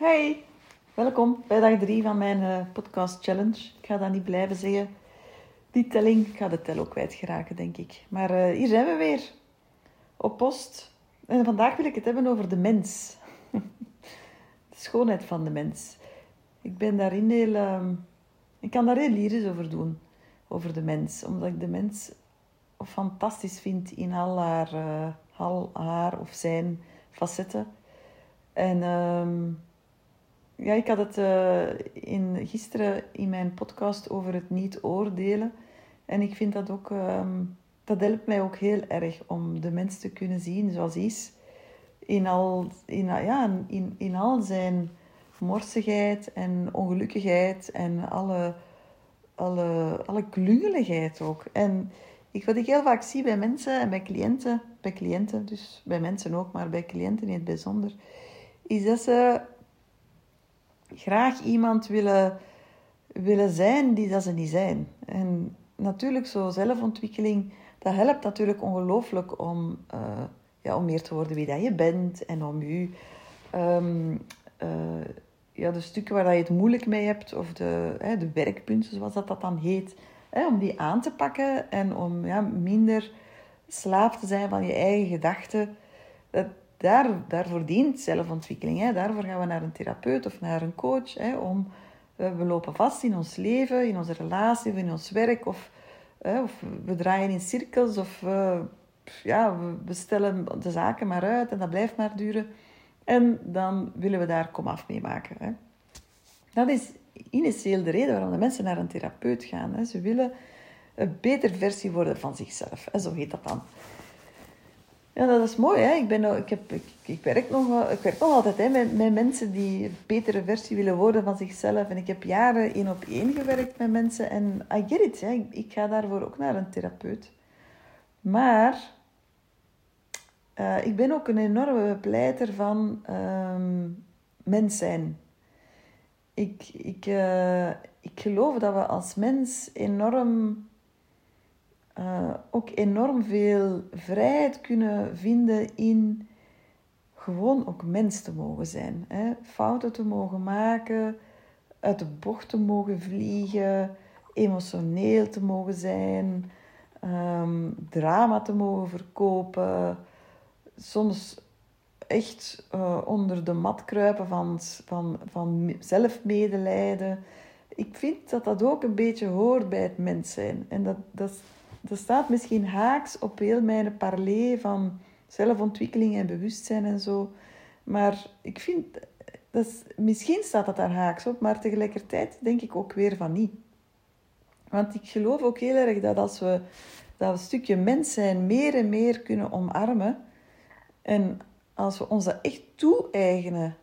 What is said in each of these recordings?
Hey, welkom bij dag 3 van mijn eh, podcast challenge. Ik ga dat niet blijven zeggen. Die telling, ik ga de tel ook kwijtgeraken, denk ik. Maar eh, hier zijn we weer, op post. En vandaag wil ik het hebben over de mens. de schoonheid van de mens. Ik ben daarin heel... ehm, ik kan daar heel lyrisch over doen, over de mens. Omdat ik de mens fantastisch vind in al haar, eh, al haar of zijn facetten. En ehm, ja, ik had het eh, in, gisteren in mijn podcast over het niet oordelen. En ik vind dat ook, ehm, dat helpt mij ook heel erg om de mens te kunnen zien zoals hij is. In al, in, ja, in, in al zijn morsigheid en ongelukkigheid en alle, alle, alle klungeligheid ook. En ik, wat ik heel vaak zie bij mensen en bij cliënten, bij cliënten, dus bij mensen ook, maar bij cliënten in het bijzonder, is dat ze graag iemand willen, willen zijn die dat ze niet zijn. En natuurlijk, zo zelfontwikkeling, dat helpt natuurlijk ongelooflijk om, eh, ja, om meer te worden wie dat je bent en om je, ehm, eh, ja, de stukken waar je het moeilijk mee hebt, of de, hè, de werkpunten zoals dat, dat dan heet, hè, om die aan te pakken en om ja, minder slaaf te zijn van je eigen gedachten. Dat, daar, daarvoor dient zelfontwikkeling. Hè. Daarvoor gaan we naar een therapeut of naar een coach. Hè, om, uh, we lopen vast in ons leven, in onze relatie of in ons werk. Of, uh, of we draaien in cirkels. Of uh, ja, we stellen de zaken maar uit en dat blijft maar duren. En dan willen we daar komaf mee maken. Hè. Dat is initieel de reden waarom de mensen naar een therapeut gaan. Hè. Ze willen een betere versie worden van zichzelf. En zo heet dat dan. Ja, dat is mooi. Hè? Ik, ben, ik, heb, ik, ik, werk nog, ik werk nog altijd hè, met, met mensen die een betere versie willen worden van zichzelf. En ik heb jaren één op één gewerkt met mensen. En I get it. Hè? Ik, ga daarvoor ook naar een therapeut. Maar uh, ik ben ook een enorme pleiter van um, mens zijn. Ik, ik, uh, ik geloof dat we als mens enorm uh, ook enorm veel vrijheid kunnen vinden in gewoon ook mens te mogen zijn. Hè? Fouten te mogen maken, uit de bocht te mogen vliegen, emotioneel te mogen zijn, um, drama te mogen verkopen, soms echt uh, onder de mat kruipen van, van, van zelfmedelijden. Ik vind dat dat ook een beetje hoort bij het mens zijn. En dat, dat, dat staat misschien haaks op heel mijn parley van zelfontwikkeling en bewustzijn en zo. Maar ik vind, dat is, misschien staat dat daar haaks op, maar tegelijkertijd denk ik ook weer van niet. Want ik geloof ook heel erg dat als we dat een stukje mens zijn meer en meer kunnen omarmen, en als we ons dat echt toe-eigenen,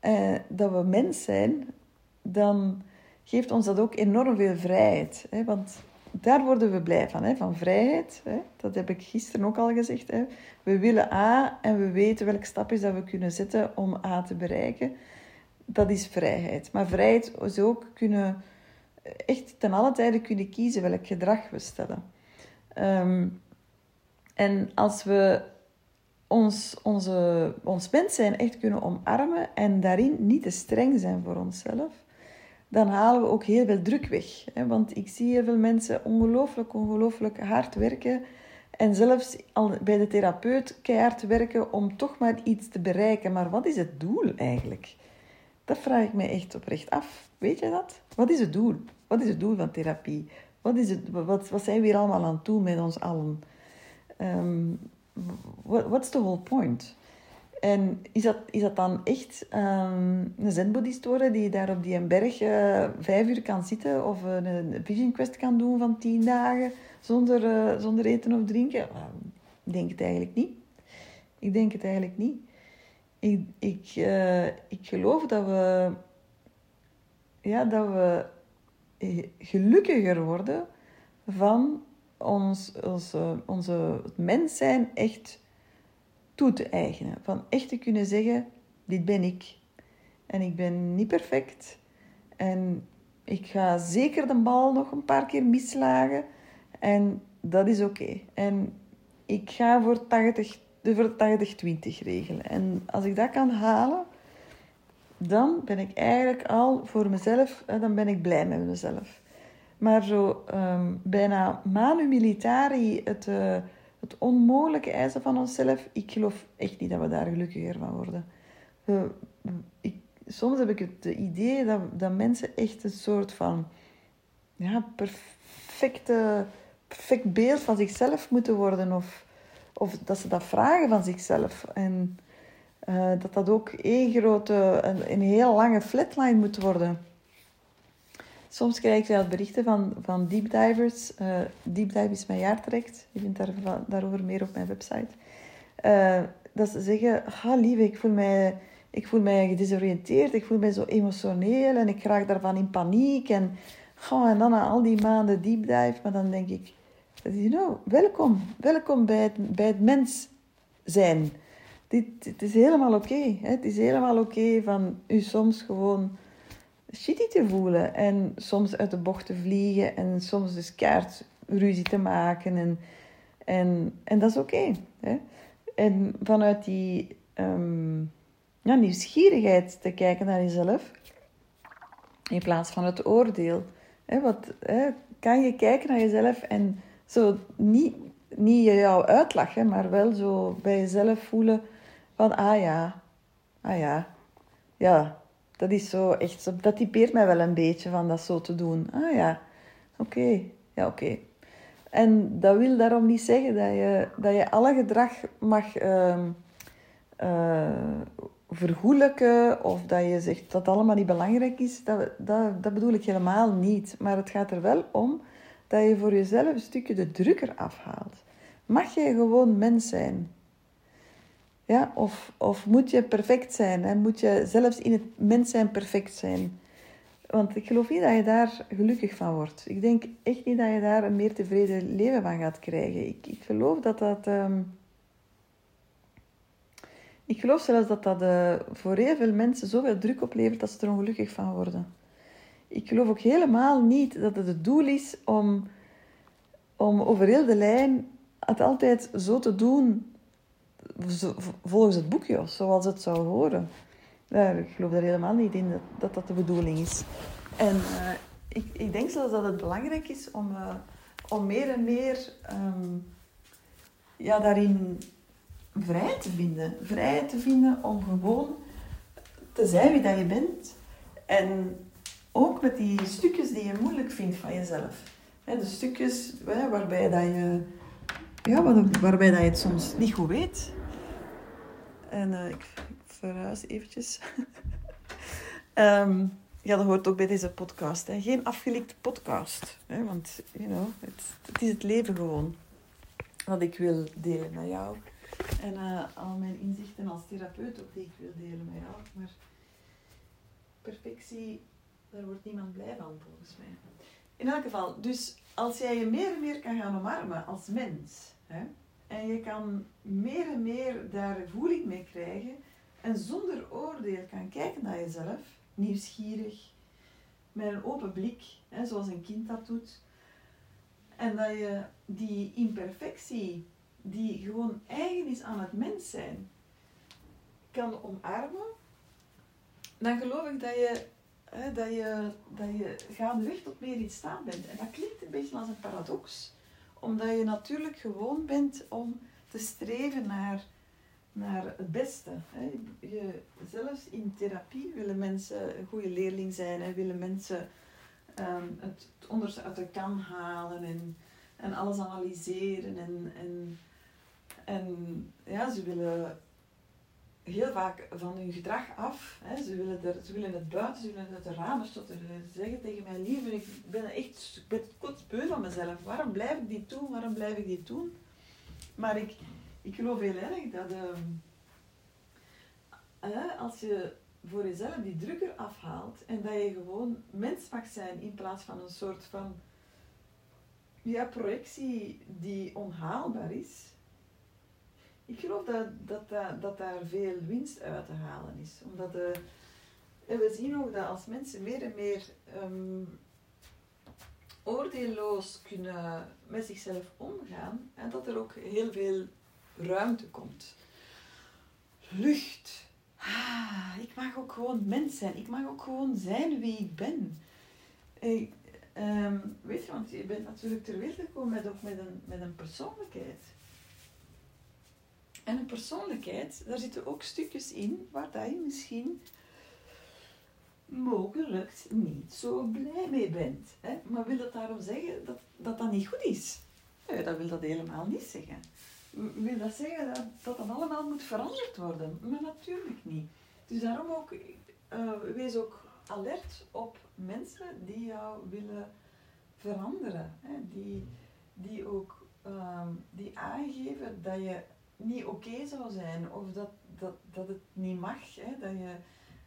eh, dat we mens zijn, dan geeft ons dat ook enorm veel vrijheid. Hè? Want daar worden we blij van, hè? van vrijheid. Hè? Dat heb ik gisteren ook al gezegd. Hè? We willen A en we weten welke stapjes dat we kunnen zetten om A te bereiken. Dat is vrijheid. Maar vrijheid is ook kunnen, echt ten alle tijde kunnen kiezen welk gedrag we stellen. Um, en als we ons, onze, ons mens zijn echt kunnen omarmen en daarin niet te streng zijn voor onszelf, dan halen we ook heel veel druk weg. Want ik zie heel veel mensen ongelooflijk, ongelooflijk hard werken. En zelfs al bij de therapeut keihard werken om toch maar iets te bereiken. Maar wat is het doel eigenlijk? Dat vraag ik mij echt oprecht af. Weet je dat? Wat is het doel? Wat is het doel van therapie? Wat, is het, wat, wat zijn we hier allemaal aan doen met ons allen? What, what's the whole point? En is dat, is dat dan echt um, een zenboeddhist worden die daar op die berg uh, vijf uur kan zitten of een, een vision quest kan doen van tien dagen zonder, uh, zonder eten of drinken? Ik denk het eigenlijk niet. Ik denk het eigenlijk niet. Ik, ik, uh, ik geloof dat we, ja, dat we gelukkiger worden van ons, onze, onze mens zijn echt toe te eigenen. Van echt te kunnen zeggen, dit ben ik. En ik ben niet perfect. En ik ga zeker de bal nog een paar keer mislagen. En dat is oké. En ik ga voor 80, voor 80-20 regelen. En als ik dat kan halen, dan ben ik eigenlijk al voor mezelf, dan ben ik blij met mezelf. Maar zo ehm, bijna manu militari, het, uh, het onmogelijke eisen van onszelf, ik geloof echt niet dat we daar gelukkiger van worden. ik, soms heb ik het idee dat, dat mensen echt een soort van ja, perfecte, perfect beeld van zichzelf moeten worden. Of, of dat ze dat vragen van zichzelf. En uh, dat dat ook één grote, een, een heel lange flatline moet worden. Soms krijg ik zelf berichten van, van deep divers. Uh, deep dive is mijn jaartraject. Je vindt daar, daarover meer op mijn website. Uh, dat ze zeggen, ah lieve, ik voel, mij, ik voel mij gedesoriënteerd. Ik voel mij zo emotioneel en ik raak daarvan in paniek. En, en dan na al die maanden deep dive. Maar dan denk ik, you know, welkom. Welkom bij het, bij het mens zijn. Dit, het is helemaal oké. het is helemaal oké van u soms gewoon shitty te voelen. En soms uit de bocht te vliegen. En soms dus kaart ruzie te maken. En, en, en dat is oké. en vanuit die um, ja, nieuwsgierigheid te kijken naar jezelf. In plaats van het oordeel. Hè, wat, hè, kan je kijken naar jezelf en zo niet, niet jou uitlachen, maar wel zo bij jezelf voelen van, ah ja, ah ja, ja, dat is zo echt, dat typeert mij wel een beetje van dat zo te doen. Ah ja, oké, ja oké. En dat wil daarom niet zeggen dat je, dat je alle gedrag mag uh, vergoelijken of dat je zegt dat allemaal niet belangrijk is. Dat, dat, dat bedoel ik helemaal niet. Maar het gaat er wel om dat je voor jezelf een stukje de druk eraf haalt. Mag je gewoon mens zijn? Ja, of, of moet je perfect zijn? En moet je zelfs in het mens zijn perfect zijn? Want ik geloof niet dat je daar gelukkig van wordt. Ik denk echt niet dat je daar een meer tevreden leven van gaat krijgen. Ik, ik geloof dat dat... Ehm, ik geloof zelfs dat dat uh, voor heel veel mensen zoveel druk oplevert dat ze er ongelukkig van worden. Ik geloof ook helemaal niet dat het het doel is om, om over heel de lijn het altijd zo te doen volgens het boekje, zoals het zou horen. ik geloof daar helemaal niet in dat dat, de bedoeling is. En uh, ik, ik denk zelfs dat het belangrijk is om, uh, om meer en meer um, ja, daarin vrij te vinden. Vrij te vinden om gewoon te zijn wie dat je bent. En ook met die stukjes die je moeilijk vindt van jezelf. de stukjes waarbij, dat je, ja, waarbij dat je het soms niet goed weet. En uh, ik, verhuis eventjes. um, ja, dat hoort ook bij deze podcast. Hè. Geen afgelikte podcast. Hè, want, you know, het, is het leven gewoon. Wat ik wil delen met jou. En uh, al mijn inzichten als therapeut ook die ik wil delen met jou. Maar perfectie daar wordt niemand blij van, volgens mij. In elk geval, dus als jij je meer en meer kan gaan omarmen als mens, hè, en je kan meer en meer daar voeling mee krijgen, en zonder oordeel kan kijken naar jezelf, nieuwsgierig, met een open blik, hè, zoals een kind dat doet, en dat je die imperfectie, die gewoon eigen is aan het mens zijn, kan omarmen, dan geloof ik dat je dat, je, dat je gaandeweg tot meer in staat bent. En dat klinkt een beetje als een paradox, omdat je natuurlijk gewoon bent om te streven naar, naar het beste. Hè. Je, zelfs in therapie willen mensen een goede leerling zijn en willen mensen um, het, het onderste uit de kan halen en, en alles analyseren. En, en, en ja, ze willen heel vaak van hun gedrag af. Hè. Ze, willen er, ze willen het buiten, ze willen het de ramen stoten. Ze zeggen tegen mij, lieve, ik ben echt ik ben kotsbeu van mezelf. Waarom blijf ik dit doen? Waarom blijf ik dit doen? Maar ik, ik geloof heel erg dat uh, als je voor jezelf die drukker afhaalt en dat je gewoon mens mag zijn in plaats van een soort van ja, projectie die onhaalbaar is, ik geloof dat, dat, dat, daar veel winst uit te halen is. Omdat en we zien ook dat als mensen meer en meer um, oordeelloos kunnen met zichzelf omgaan, en dat er ook heel veel ruimte komt. Lucht. Ah, ik mag ook gewoon mens zijn. Ik mag ook gewoon zijn wie ik ben. Ehm, weet je, want je bent natuurlijk ter wereld gekomen met, met, een, met een persoonlijkheid. En een persoonlijkheid, daar zitten ook stukjes in waar dat je misschien mogelijk niet zo blij mee bent. Hè? Maar wil dat daarom zeggen dat, dat dat niet goed is? Nee, dat wil dat helemaal niet zeggen. Wil dat zeggen dat dat allemaal moet veranderd worden? Maar natuurlijk niet. Dus daarom ook, uh, wees ook alert op mensen die jou willen veranderen. Hè? Die, die ook uh, die aangeven dat je niet oké zou zijn of dat, dat, dat het niet mag. Hè? Dat je,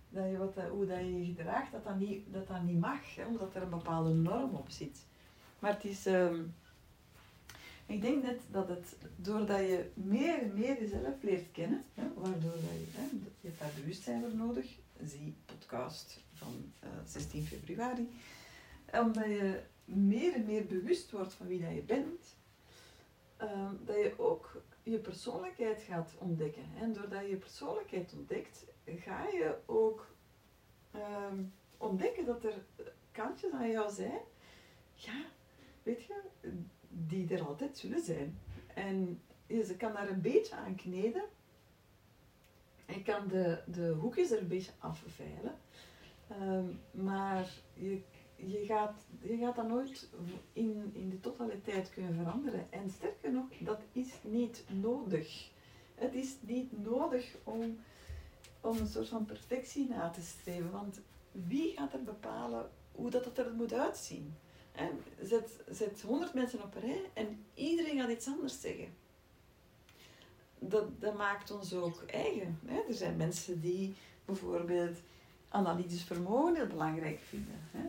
dat je wat, hoe dat je je gedraagt, dat dat niet, dat dat niet mag, hè? omdat er een bepaalde norm op zit. Maar het is... Um, ik denk net dat het, doordat je meer en meer jezelf leert kennen, hè, waardoor je, je hebt daar bewustzijn voor nodig, zie podcast van uh, eh, 16 februari, omdat je meer en meer bewust wordt van wie dat je bent, uh, dat je ook je persoonlijkheid gaat ontdekken. En doordat je je persoonlijkheid ontdekt, ga je ook uh, ontdekken dat er kantjes aan jou zijn, ja, weet je, die er altijd zullen zijn. En je kan daar een beetje aan kneden. En kan de, de hoekjes er een beetje afveilen. Um, maar je, je, gaat, je gaat dat nooit in, in de totaliteit kunnen veranderen. En sterker nog, dat is niet nodig. Het is niet nodig om, om een soort van perfectie na te streven. Want wie gaat er bepalen hoe dat, dat er moet uitzien? En zet, zet 100 mensen op een rij en iedereen gaat iets anders zeggen. Dat, dat maakt ons ook eigen. Hè? Er zijn mensen die bijvoorbeeld analytisch vermogen heel belangrijk vinden. Hè?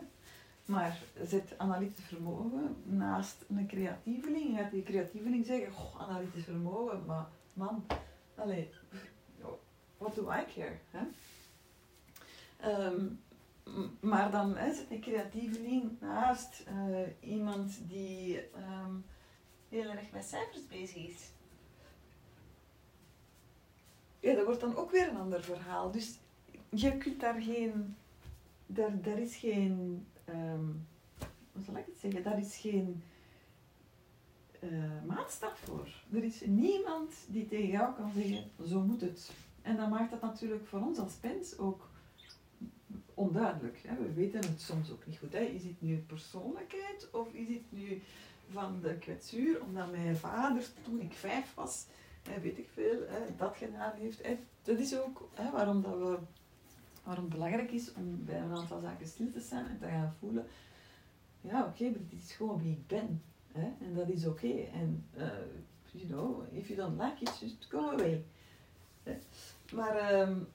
Maar zet analytisch vermogen naast een creatieveling. Gaat die creatieveling zeggen, goh, analytisch vermogen, maar man, allez, what do I care? Hè? Um, maar dan hè, een creatieveling naast uh, iemand die um, heel erg met cijfers bezig is. Ja, dat wordt dan ook weer een ander verhaal. Dus je kunt daar geen. Daar, daar is geen. Um, hoe zal ik het zeggen? Daar is geen uh, maatstaf voor. Er is niemand die tegen jou kan zeggen: zo moet het. En dan maakt dat natuurlijk voor ons als mens ook onduidelijk. Hè. We weten het soms ook niet goed. Hè. Is het nu persoonlijkheid of is het nu van de kwetsuur omdat mijn vader toen ik vijf was, hè, weet ik veel, hè, dat gedaan heeft. Hè. Dat is ook hè, waarom, dat we, waarom het belangrijk is om bij een aantal zaken stil te staan en te gaan voelen. Ja, oké, maar dit is gewoon wie ik ben. Hè, en dat is oké. En, uh, you know, if you don't like it, just go away. Maar... Um,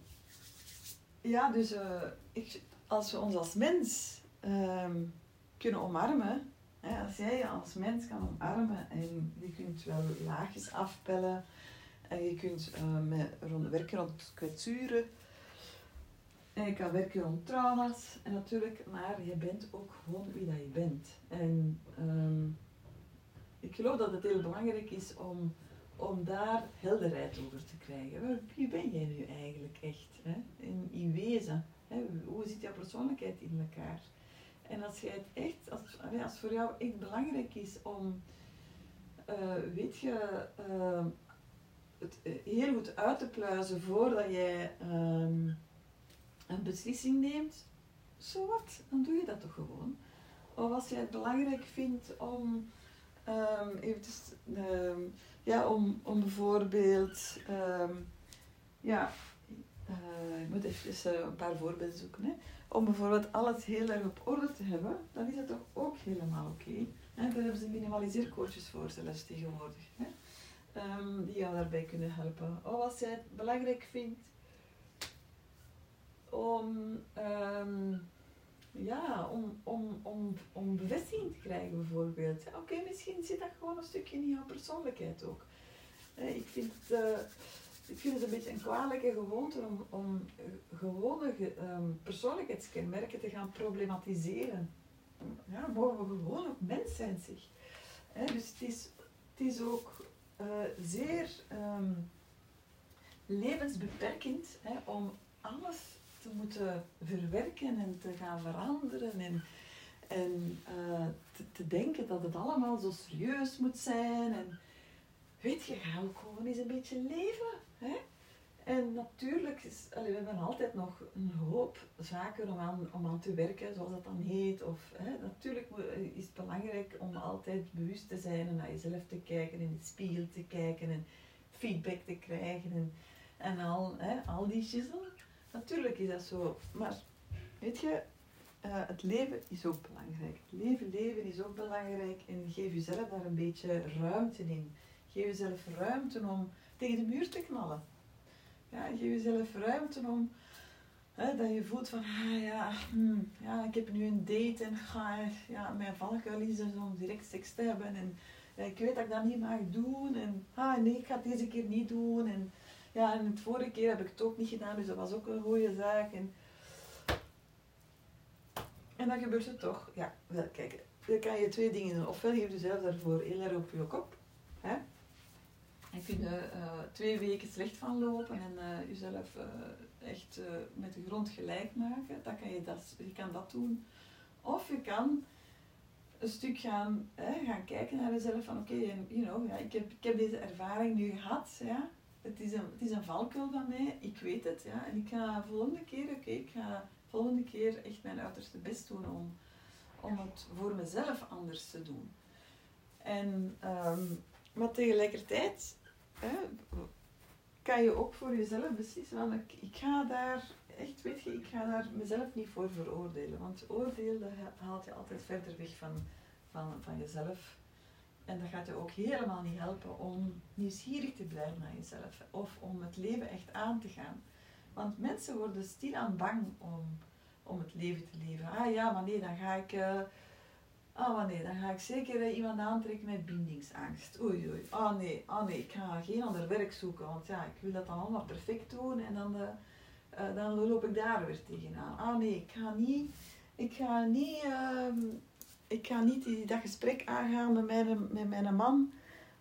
ja, dus uh, ik, als we ons als mens um, kunnen omarmen, hè, als jij je als mens kan omarmen en je kunt wel laagjes afpellen en je kunt uh, met, werken rond kwetsuren en je kan werken rond trauma's en natuurlijk, maar je bent ook gewoon wie dat je bent. En um, ik geloof dat het heel belangrijk is om om daar helderheid over te krijgen. Wie ben jij nu eigenlijk echt? Hè? In, wezen. Hè? Hoe zit jouw persoonlijkheid in elkaar? En als jij het echt, als, als voor jou echt belangrijk is om, uh, weet je, uh, het heel goed uit te pluizen voordat jij um, een beslissing neemt, zo wat, dan doe je dat toch gewoon. Of als jij het belangrijk vindt om um, eventjes, um, ja, om, om bijvoorbeeld, um, ja, uh, ik moet even uh, een paar voorbeelden zoeken. Hè. Om bijvoorbeeld alles heel erg op orde te hebben, dan is dat toch ook helemaal oké. Okay. Daar hebben ze minimaliseercoaches voor zelfs tegenwoordig. Hè. die jou daarbij kunnen helpen. Of als jij het belangrijk vindt om ja, om, om, om, om bevestiging te krijgen bijvoorbeeld. Oké, misschien zit dat gewoon een stukje in jouw persoonlijkheid ook. Ik vind het, uh, ik vind het een beetje een kwalijke gewoonte om, om gewone um, persoonlijkheidskenmerken te gaan problematiseren. Ja, mogen we gewoon ook mens zijn, zeg. dus het is, het is ook uh, zeer um, levensbeperkend om alles te te verwerken en te gaan veranderen. En, en uh, te, denken dat het allemaal zo serieus moet zijn. En weet je, ga ook gewoon eens een beetje leven. Hè? En natuurlijk, is, allee, we hebben altijd nog een hoop zaken om aan, om aan te werken, zoals dat dan heet. Of, hè, natuurlijk is het belangrijk om altijd bewust te zijn en naar jezelf te kijken, in de spiegel te kijken en feedback te krijgen en, en al, hè, al die shizzle. Natuurlijk is dat zo. Maar weet je, uh, het leven is ook belangrijk. Het leven leven is ook belangrijk en geef jezelf daar een beetje ruimte in. Geef jezelf ruimte om tegen de muur te knallen. Ja, geef jezelf ruimte om hè, dat je voelt van, ah, ja, hmm, ja, ik heb nu een date en ga, ja, mijn valkuil is dus om direct seks te hebben. En ik weet dat ik dat niet mag doen. En ah, nee, ik ga het deze keer niet doen. En ja, en het vorige keer heb ik het ook niet gedaan, dus dat was ook een goede zaak. En, en dan gebeurt het toch. Ja, wel, kijk, dan kan je twee dingen doen. Ofwel geef je zelf daarvoor heel erg op je kop. Hè? En kun je uh, twee weken slecht van lopen en uh, jezelf uh, echt met de grond gelijk maken. Dan kan je, dat, je kan dat doen. Of je kan een stuk gaan, hè, gaan kijken naar jezelf van oké, you know, ja, ik, heb, ik heb deze ervaring nu gehad. Ja. Het, is een, het is een valkuil van mij, ik weet het. Ja. En ik ga volgende keer, oké, okay, ik ga volgende keer echt mijn uiterste best doen om, om het voor mezelf anders te doen. En, um, maar tegelijkertijd hè, kan je ook voor jezelf beslissen, van ik, ik ga daar, echt weet je, ik ga daar mezelf niet voor veroordelen. Want oordeel, dat haalt je altijd verder weg van, van, van jezelf. En dat gaat je ook helemaal niet helpen om nieuwsgierig te blijven naar jezelf. Of om het leven echt aan te gaan. Want mensen worden stilaan bang om, om het leven te leven. Ah ja, maar nee, dan ga ik... Uh, Oh nee, dan ga ik zeker eh, iemand aantrekken met bindingsangst. Oei oei. Oh nee, oh nee, ik ga geen ander werk zoeken. Want ja, ik wil dat dan allemaal perfect doen. En dan, uh, dan loop ik daar weer tegenaan. Oh nee, ik ga niet... Ik ga niet... Ik ga niet die, dat gesprek aangaan met mijn, met mijn man.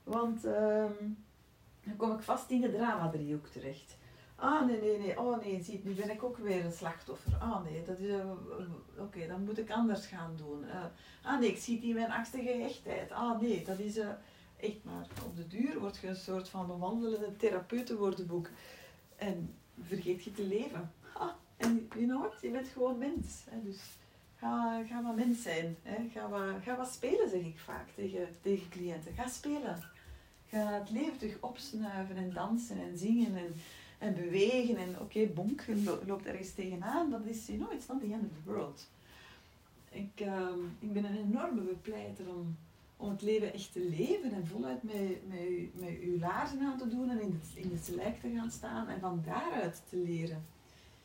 Want uh, dan kom ik vast in de drama-driehoek terecht. Ah, nee, nee, nee. Oh, nee, ziet, nu ben ik ook weer een slachtoffer. Ah, nee, dat is... Uh, Oké, dan moet ik anders gaan doen. Uh, ah, nee, ik zie die mijn achtste gehechtheid. Ah, nee, dat is... Uh, echt maar, op de duur word je een soort van bewandelende therapeutenwoordenboek. En vergeet je te leven. Ah, en you know what? Je bent gewoon mens. Hè, dus ga, ga maar mens zijn. Hè. Ga, wat, ga wat spelen, zeg ik vaak tegen, tegen cliënten. Ga spelen. Ga het leven terug opsnuiven en dansen en zingen en en bewegen en oké, okay, bonk, loopt ergens tegenaan, dat is, you know, it's not the end of the world. Ik, uh, ik ben een enorme bepleiter om, om het leven echt te leven en voluit met, met, met uw laarzen aan te doen en in het, in het te gaan staan en van daaruit te leren.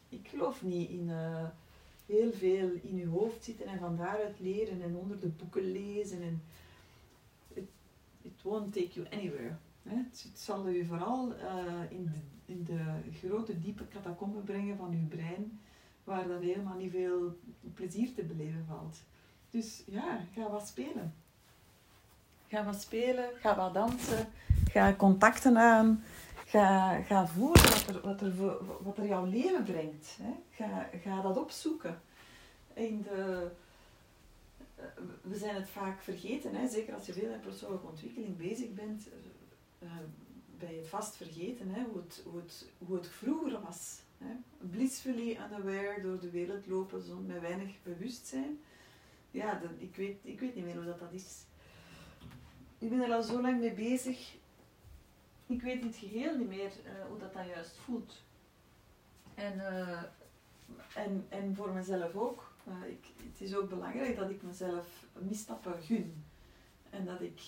Ik geloof niet in uh, heel veel in uw hoofd zitten en van daaruit leren en onder de boeken lezen. En it, it won't take you anywhere. Het, zal u vooral uh, in de in de grote, diepe catacomben brengen van uw brein, waar dan helemaal niet veel plezier te beleven valt. Dus ja, ga wat spelen. Ga wat spelen, ga wat dansen, ga contacten aan, ga, ga voelen wat er, er, wat er jouw leven brengt. Hè. Ga, ga dat opzoeken. In de, we zijn het vaak vergeten, hè? zeker als je veel met persoonlijke ontwikkeling bezig bent. Uh, ben je vast vergeten hè, hoe, het, hoe, het, hoe het vroeger was. Hè. Blissfully unaware door de wereld lopen zonder met weinig bewustzijn. Ja, dat, ik, weet, ik weet niet meer hoe dat, dat is. Ik ben er al zo lang mee bezig. Ik weet in het geheel niet meer uh, hoe dat dan juist voelt. En, uh, en, en voor mezelf ook. Uh, ik, het is ook belangrijk dat ik mezelf misstappen gun. En dat ik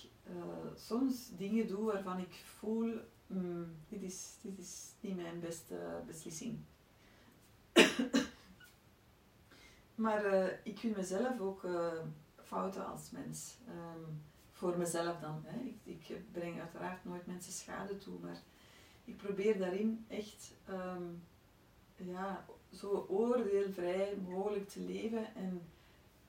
soms dingen doe waarvan ik voel, mm, dit, is, dit is niet mijn beste beslissing. maar ik gun mezelf ook fouten als mens. Um, voor mezelf dan. Hè. Ik, ik, breng uiteraard nooit mensen schade toe, maar ik probeer daarin echt um, ja, zo oordeelvrij mogelijk te leven en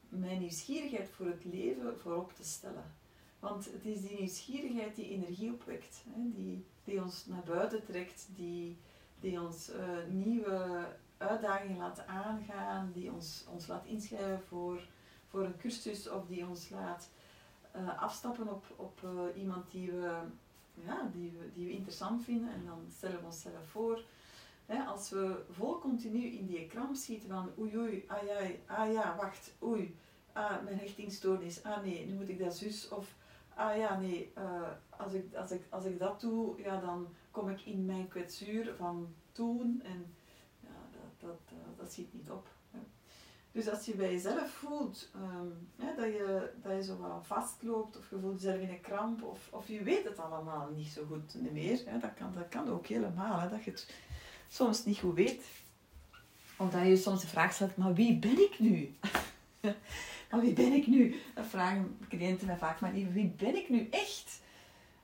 mijn nieuwsgierigheid voor het leven voorop te stellen. Want het is die nieuwsgierigheid die energie opwekt, hè, die, die ons naar buiten trekt, die, die ons uh, nieuwe uitdagingen laat aangaan, die ons, ons laat inschrijven voor, voor een cursus of die ons laat uh, afstappen op, op uh, iemand die we, ja, die, we, die we interessant vinden en dan stellen we onszelf voor. Hè, als we vol continu in die kramp schieten van oei oei, ah ja, ah ja, wacht, oei, ah, mijn hechtingstoornis, ah nee, nu moet ik dat zus, of ah ja, nee, uh, als, ik, als, ik, als ik dat doe, ja, dan kom ik in mijn kwetsuur van toen en ja, dat, dat, uh, dat ziet niet op. Dus als je bij jezelf voelt hè, dat, je, dat je zo wat vastloopt of je voelt jezelf in een kramp of, of je weet het allemaal niet zo goed meer, dat, kan, dat kan ook helemaal, hè, dat je het soms niet goed weet. Omdat je soms de vraag stelt, maar wie ben ik nu? maar wie ben ik nu? Dat vragen cliënten mij vaak, maar wie ben ik nu echt?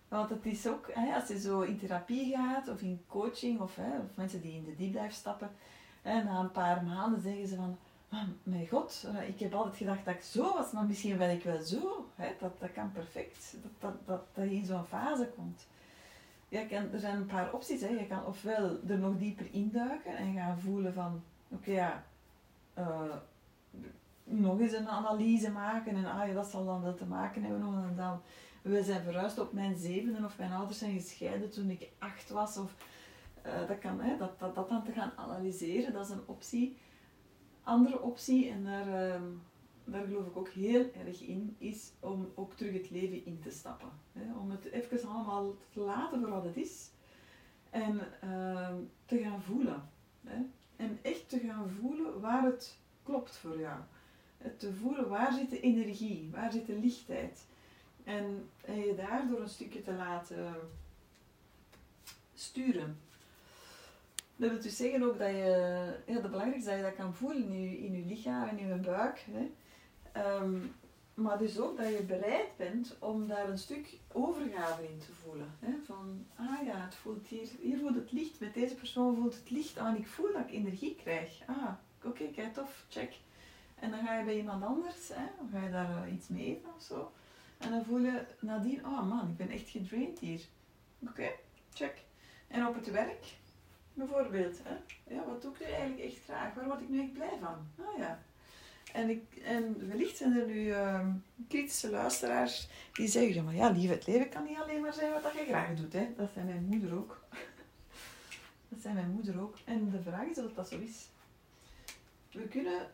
Want het is ook, hè, als je zo in therapie gaat of in coaching of, hè, of mensen die in de deep dive stappen, hè, na een paar maanden zeggen ze van, oh, mijn god, eh, ik heb altijd gedacht dat ik zo was, maar misschien ben ik wel zo. Hè, dat, dat kan perfect, dat, dat, dat, dat je in zo'n fase komt. Ja, kan, er zijn een paar opties. Hè. Je kan ofwel er nog dieper induiken en gaan voelen van, oké ja, uh, nog eens een analyse maken en ah ja, dat zal dan wel te maken hebben. En dan, we zijn verhuisd op mijn zevende of mijn ouders zijn gescheiden toen ik acht was. Of, uh, dat, kan, hè, dat, dat, dat dan te gaan analyseren, dat is een optie. Andere optie, en daar, uh, daar geloof ik ook heel erg in, is om ook terug het leven in te stappen. Hè? Om het even allemaal te laten voor wat het is. En uh, te gaan voelen. Hè? En echt te gaan voelen waar het klopt voor jou te voelen waar zit de energie, waar zit de lichtheid. En, je daardoor een stukje te laten sturen. Dat wil dus zeggen ook dat je, heel belangrijk is dat je dat kan voelen in je, in je lichaam en in je buik. Hè. Um, maar dus ook dat je bereid bent om daar een stuk overgave in te voelen. Hè? Van, ah ja, het voelt hier, hier voelt het licht, met deze persoon voelt het licht aan, ik voel dat ik energie krijg. Ah, oké, kijk tof, check. En dan ga je bij iemand anders, hè, dan ga je daar iets mee eten of zo. En dan voel je nadien, oh man, ik ben echt gedraind hier. Oké, check. En op het werk, bijvoorbeeld, hè, ja, wat doe ik nu eigenlijk echt graag? Waar word ik nu echt blij van? Ah ja. En, ik, en wellicht zijn er nu uh, kritische luisteraars die zeggen, maar ja, lieve, het leven kan niet alleen maar zijn wat je graag doet. Hè. Dat zijn mijn moeder ook. dat zijn mijn moeder ook. En de vraag is of dat zo is. We kunnen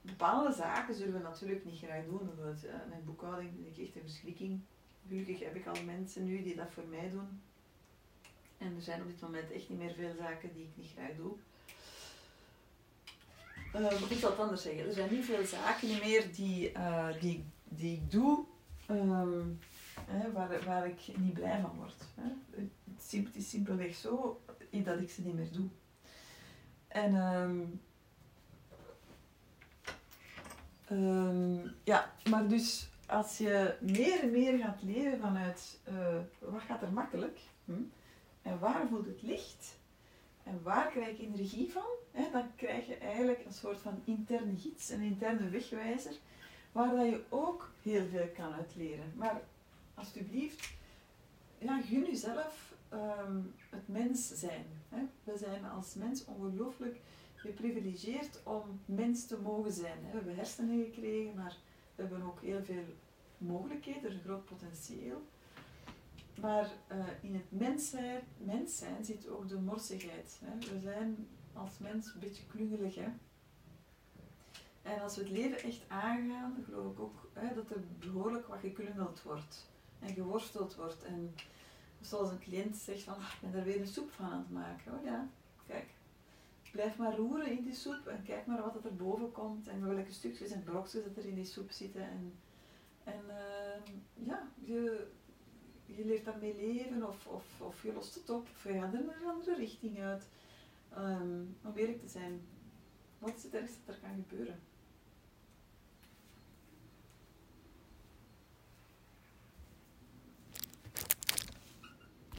bepaalde zaken zullen we natuurlijk niet graag doen. Bijvoorbeeld uh, mijn boekhouding ik echt een verschrikking. Gelukkig heb ik al mensen nu die dat voor mij doen. En er zijn op dit moment echt niet meer veel zaken die ik niet graag doe. Uh, ik zal het anders zeggen. Er zijn niet veel zaken meer die, uh, die, die ik doe um, hè, waar, waar ik niet blij van word. Hè. Het, is simpelweg zo dat ik ze niet meer doe. En Um, ja, maar dus als je meer en meer gaat leven vanuit uh, wat gaat er makkelijk hm? En waar voelt het licht en waar krijg ik energie van, dan krijg je eigenlijk een soort van interne gids, een interne wegwijzer, waar dat je ook heel veel kan uitleren. Maar alsjeblieft, ja, gun jezelf um, het mens zijn. We zijn als mens ongelooflijk geprivilegeerd om mens te mogen zijn. We hebben hersenen gekregen, maar we hebben ook heel veel mogelijkheden, een groot potentieel. Maar uh, in het mens zijn, mens zit ook de morsigheid. Hè. We zijn als mens een beetje klungelig. Hè. En als we het leven echt aangaan, geloof ik ook hè, dat er behoorlijk wat geklungeld wordt. En geworsteld wordt. En zoals een cliënt zegt van, ah, ik ben daar weer een soep van aan het maken. Oh ja, kijk, blijf maar roeren in die soep en kijk maar wat er boven komt en welke stukjes en blokjes dat er in die soep zitten. En, en uh, ja, je, je leert daarmee leven of, of, of je lost het op of je gaat er een andere richting uit. Um, om eerlijk te zijn, wat is het ergste dat er kan gebeuren?